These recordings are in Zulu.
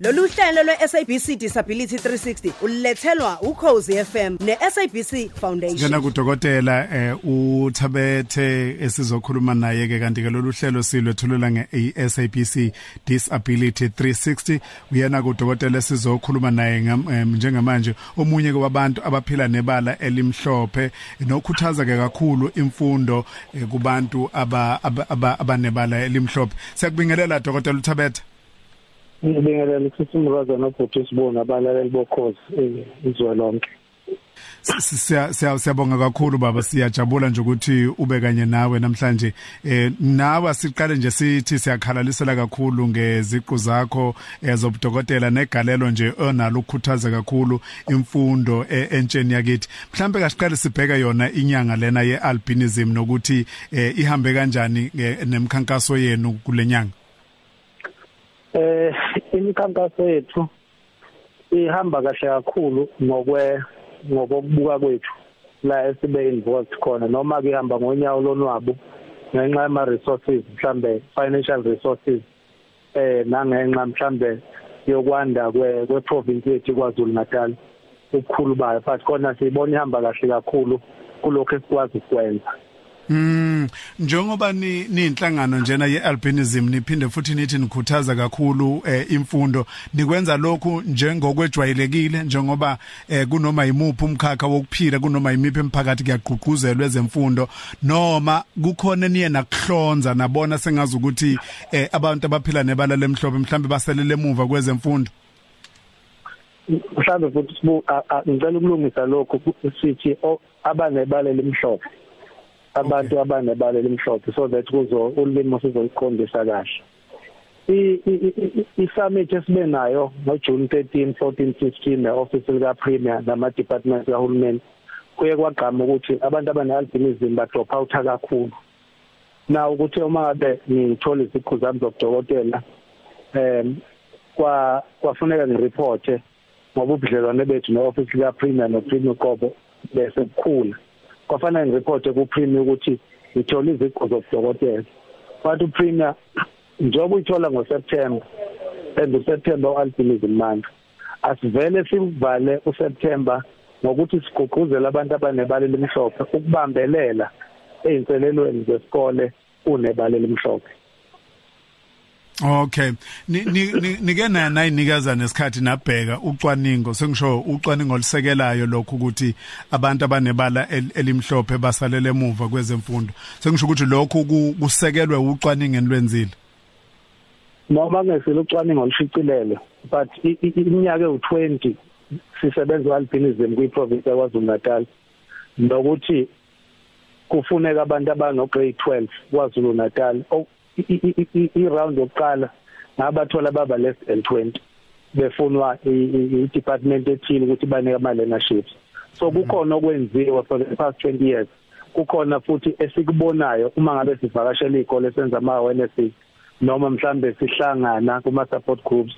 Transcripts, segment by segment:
Lolu hlelo lwe-SABC Disability 360 ulethelwa ukhozi FM ne-SABC Foundation. Ngena kudokotela eh uthabethe esizokhuluma naye ke kanti ke lolu hlelo silwethulela nge-SABC Disability 360 uyena kudokotela sizokhuluma naye njengamanje omunye kwabantu abaphila nebala elimhlophe nokhuthaza ke kakhulu imfundo eh, kubantu aba abanebala elimhlophe. Siyakubingelela dokotela uthabethe. Ngibingelela ukuthi umrazana obhuti sibona abalaleli bokhozi izwe lonke. Siyabonga kakhulu baba. Siyajabula nje ukuthi ube kanye nawe namhlanje. Eh nawe siqale nje sithi siyakhalalisela kakhulu ngeziqu zakho ezobudokotela negalelo nje onalo ukukhuthaza kakhulu imfundo e, entsheni yakithi. Mhlambe kasiqale sibheka yona inyanga lena yealbinism nokuthi eh, ihambe kanjani eh, nemkhankaso yenu kulenyanga eh imikhankaso yethu ihamba kahle kakhulu ngokwe ngokubuka kwethu la esibe involved khona. Noma ke ihamba ngonyawo lonwabo ngenxa yama resources mhlambe financial resources eh nangenxa mhlambe yokwanda kwe kwe province yethu kwaZulu Natal ukukhulu bayo. But khona sibona ihamba kahle kakhulu kulokho esikwazi ukwenza. Mm njengoba ni ninhlangano njena yealbinism niphinde futhi nithi nikhuthaza kakhulu eh, imfundo nikwenza lokhu njengokwejwayelekile njengoba eh, kunoma imuphi umkhakha wokuphila kunoma imiphi emphakathi kuyagqugquzelwa ezemfundo noma kukhona niye nakuhlonza nabona sengazi ukuthi eh, abantu abaphila nebala lemhlobo mhlambe baselele emuva kwezemfundo. Mhlambe futhi ngicela ukulungisa lokho sithi abanebala lemhlobo abantu abanebala elimhlophe so that kuzo ulimi sizoyiqondisa kahle. I-summit esibe nayo ngoJune 13 14 15 ne-office lika premier nama department kahulumeni kuye kwagqama ukuthi abantu abane-albinism ba drop out kakhulu. Na ukuthi uma ngabe ngithola iziqhu zami zokudokotela em kwa kwafuneka ngireport ngoba ubudlelwane bethu ne-office lika premier no premier Kobo bese kukhula. Kwafanele ngireport ku premier ukuthi ngithola iziqo zokudokotela but u premier njengoba uyithola ngo September and u September albinism month asivele sivale u September ngokuthi sigqugquzele abantu abanebala elimhlophe ukubambelela eyinselelweni zesikole unebala elimhlophe. Okay. Nike na nayinikeza nesikhathi nabheka ucwaningo sengisho ucwaningo olusekelayo lokho ukuthi abantu abanebala elimhlophe basalele emuva kwezemfundo. Sengisho ukuthi lokho kusekelwe ucwaningo enlwenzile. Noma ngesile ucwaningo olushicilele but iminyaka ewu20 sisebenza albinism kwi province yaKwaZulu Natal. Nokuthi kufuneka abantu abano grade 12 kwaZulu Natal i-round yokuqala ngabathola baba less than 20 befunwa i-department ethile ukuthi banike ama learnerships so kukhona okwenziwa for the past 20 years. Kukhona futhi esikubonayo uma ngabe sivakashela izikole senza ama awarenesses noma mhlambe sihlangana kuma support groups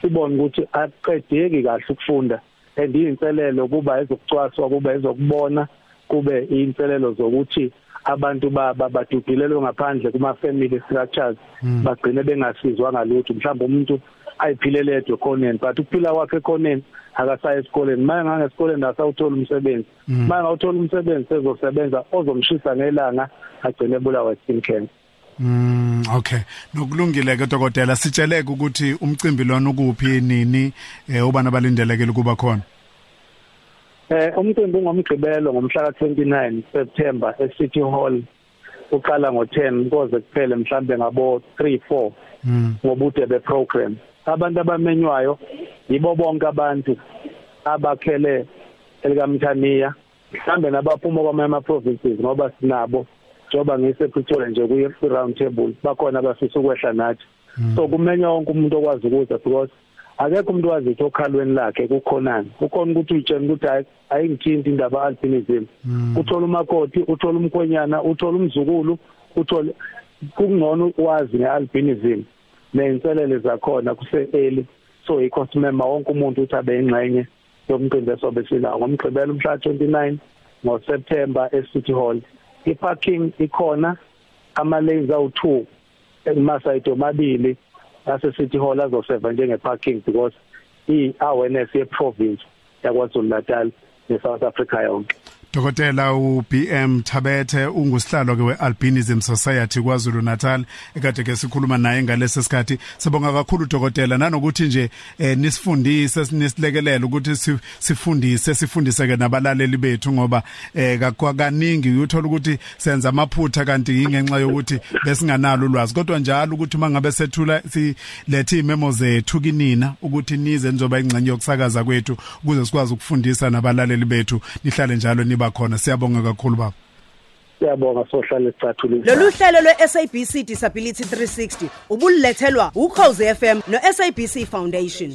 sibone ukuthi aqedeki kahle ukufunda and iyinselelo kuba ezokucwaswa kuba ezokubona kube iyinselelo zokuthi abantu badudulelwe ngaphandle kuma family structures hmm. bagcine bengasizwa ngalutho mhlawumbe umuntu ayiphilele edwe khoneni but ukuphila kwakhe khoneni akasaya esikoleni. Maye ngange esikoleni asawuthola umsebenzi. Hmm. maye ngawuthola umsebenzi sezosebenza ozomshisa ngelanga agcine ebulawa skin cancer. Mm okay. Nokulungile ke dokotela sitsheleke ukuthi umcimbi lona ukuphi nini eh ubani abalindelekile kuba khona? Eh umcimbi ungomgqibelo ngomhla ka29 September eCity Hall uqala ngo10 koze kuphele mhlambe ngabo 3 4 mm. ngobude beprogram abantu abamenywayo yibo bonke abantu abakhele elikamthaniya mhlambe nabaphuma kwamanye ama provinces ngoba sinabo njoba ngise Pretoria nje kuye round table bakhona abafisa ukwehla nathi mm. so kumenywa wonke umuntu okwazi ukuza because akekho umuntu wazi ukuthi okhalweni lakhe kukhonani. Ukhona ukuthi uyitshela ukuthi ayingithinti indaba albinism hmm. uthola umakoti uthola umkhwenyana uthola umzukulu uthola kungcono wazi ngealbinism neyinselele zakhona kuse early so ikho simema wonke umuntu uthi abe ingxenye yomqimbi esobe silawo ngomgqibelo umhla 29 ngoSeptember eCity Hall iparking ikhona ama lanes awu2 emasayidi omabili ase City Hall azoserva njenge parking because i awareness ye province yakwaZulu Natal ne South Africa yonke. Dokotela uBM Thabethe ungusihlalo ke weAlbinism Society kwaZulu Natal ekade ke sikhuluma naye ngalesi sikhathi. Sibonga kakhulu dokotela nanokuthi nje eh, nisifundise sinisilekelela ukuthi sifundise sifundise ke nabalaleli bethu ngoba eh kaningi uyothola ukuthi senza amaphutha kanti ingenxa yokuthi besinganalo ulwazi. Kodwa njalo ukuthi mangabe sethula silethe imemo zethu kinina ukuthi nize nizoba ingcenye yokusakaza kwethu ukuze sikwazi ukufundisa nabalaleli bethu nihlale njalo niba khona. Siyabonga kakhulu baba. Siyabonga sohlala sicathulile lolu hlelo lwe-SABC Disability 360 ubulethelwa ukhozi FM no-SABC Foundation.